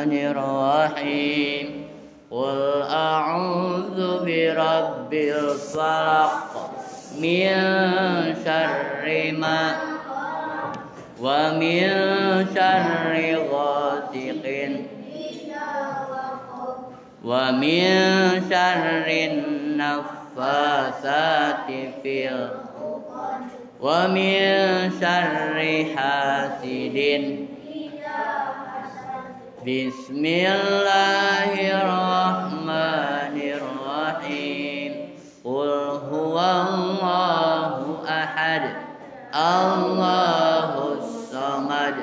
الرحمن الرحيم قل أعوذ برب الفلق من شر ما ومن شر غاسق ومن شر النفاثات في ومن شر حاسد Bismillahirrahmanirrahim. Qul huwallahu ahad. Allahus samad.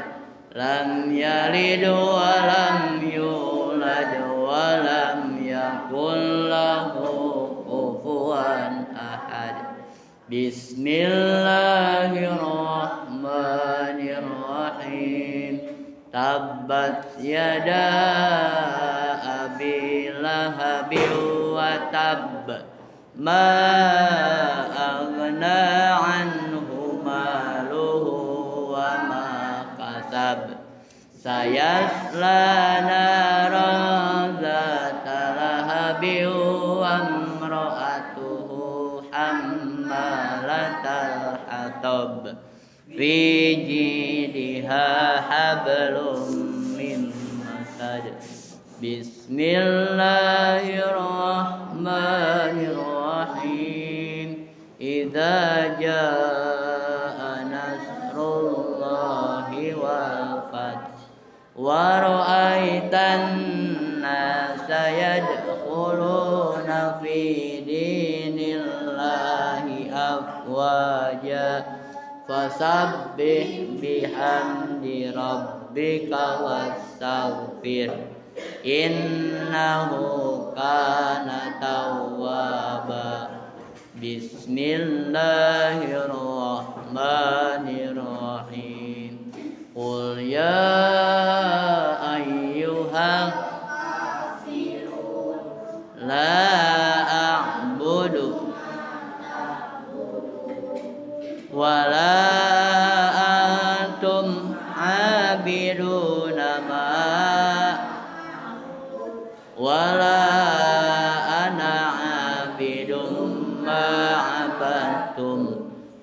Lam yalid wa lam yulad wa lam yakul lahu kufuwan ahad. Bismillahirrahmanirrahim. Tabbat yada abi lahabin wa tab. Ma agna anhu maluhu wa ma kasab. Sayasla naran zata lahabin wa amra'atuhu hammalatal hatab. Fi hablum min masaj Bismillahirrahmanirrahim. Iza jaa nasrullahi wal fat wa ra'aitan nasa yadkhuluna fi dinillahi afwaja. Fasabbih bihamdi rabbika wastaghfir. Innahu kana tawwaba. Bismillahirrahmanirrahim. Qul ya ayyuhal la a'budu wa la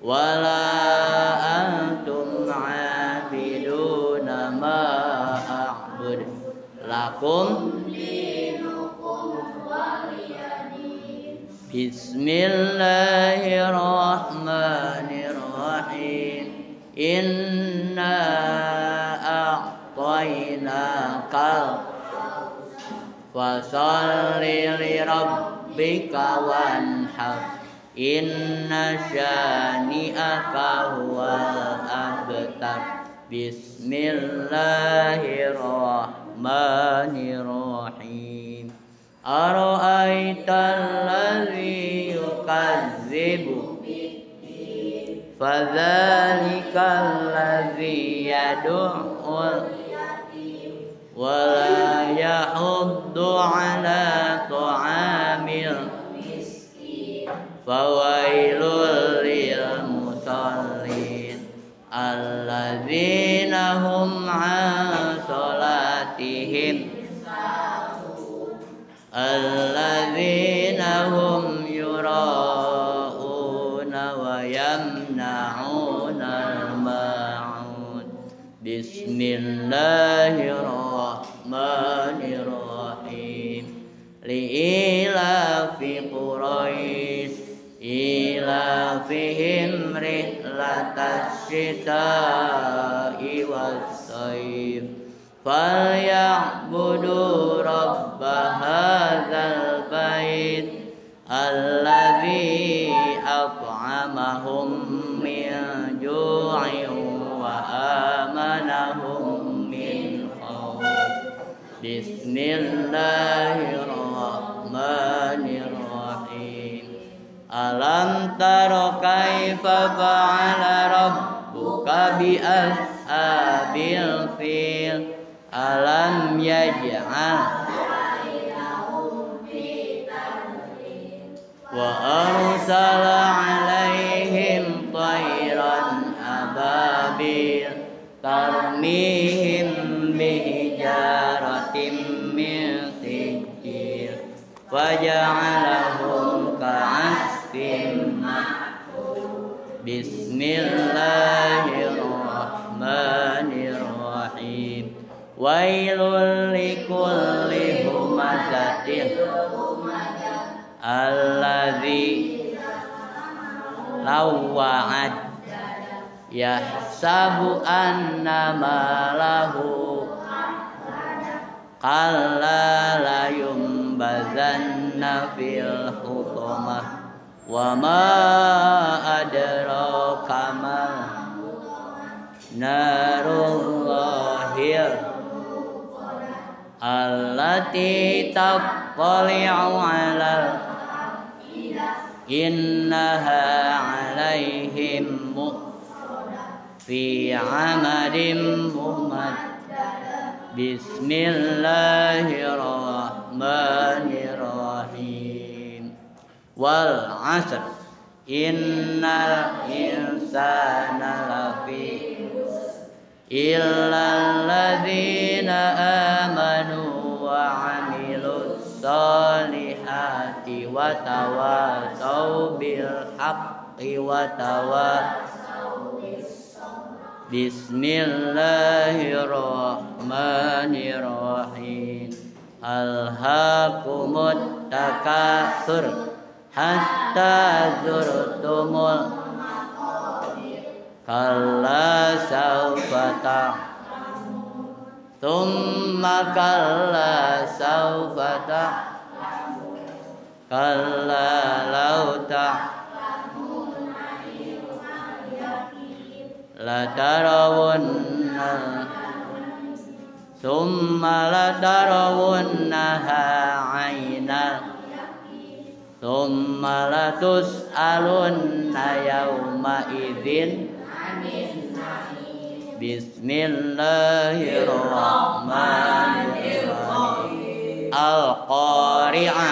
ولا أنتم عابدون ما أعبد لكم بسم الله الرحمن الرحيم إنا أعطيناك فصل لربك وانحر إن شانئك هو الأبتر بسم الله الرحمن الرحيم أرأيت الذي يكذب فذلك الذي يدعو ولا يحض على الذين هم يراءون ويمنعون الماعون بسم الله الرحمن الرحيم لإيلاف قريش إيلافهم رحلة الشتاء والصيف فليعبدوا رب هذا من جوع وآمنهم من خوف بسم الله الرحمن الرحيم ألم تر كيف فعل ربك بأصحاب الفيل ألم يجعل وأرسل أبابيل ترميهم بحجارة من سجيل فجعلهم كعسف بسم الله الرحمن الرحيم ويل لكل همزة الذي لوعت يحسب أن ماله alla la yumbazanna fil hukumah wa ma adraka kamal narullahir allati taqli'u 'alal innaha 'alaihim mu fi 'amadim mum بسم الله الرحمن الرحيم والعصر إن الإنسان لفي إلا الذين آمنوا وعملوا الصالحات وتواصوا بالحق وتواصوا Bismillahirrahmanirrahim. Alhaqumut takasur Hatta zurtumul Kalla sawfata Thumma kalla sawfata Kalla lauta لترون ثم لترونها عينا ثم لتسألن يومئذ بسم الله الرحمن الرحيم القارعة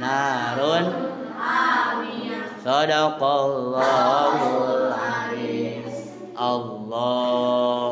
narun. Sadaqallahul azim Allah.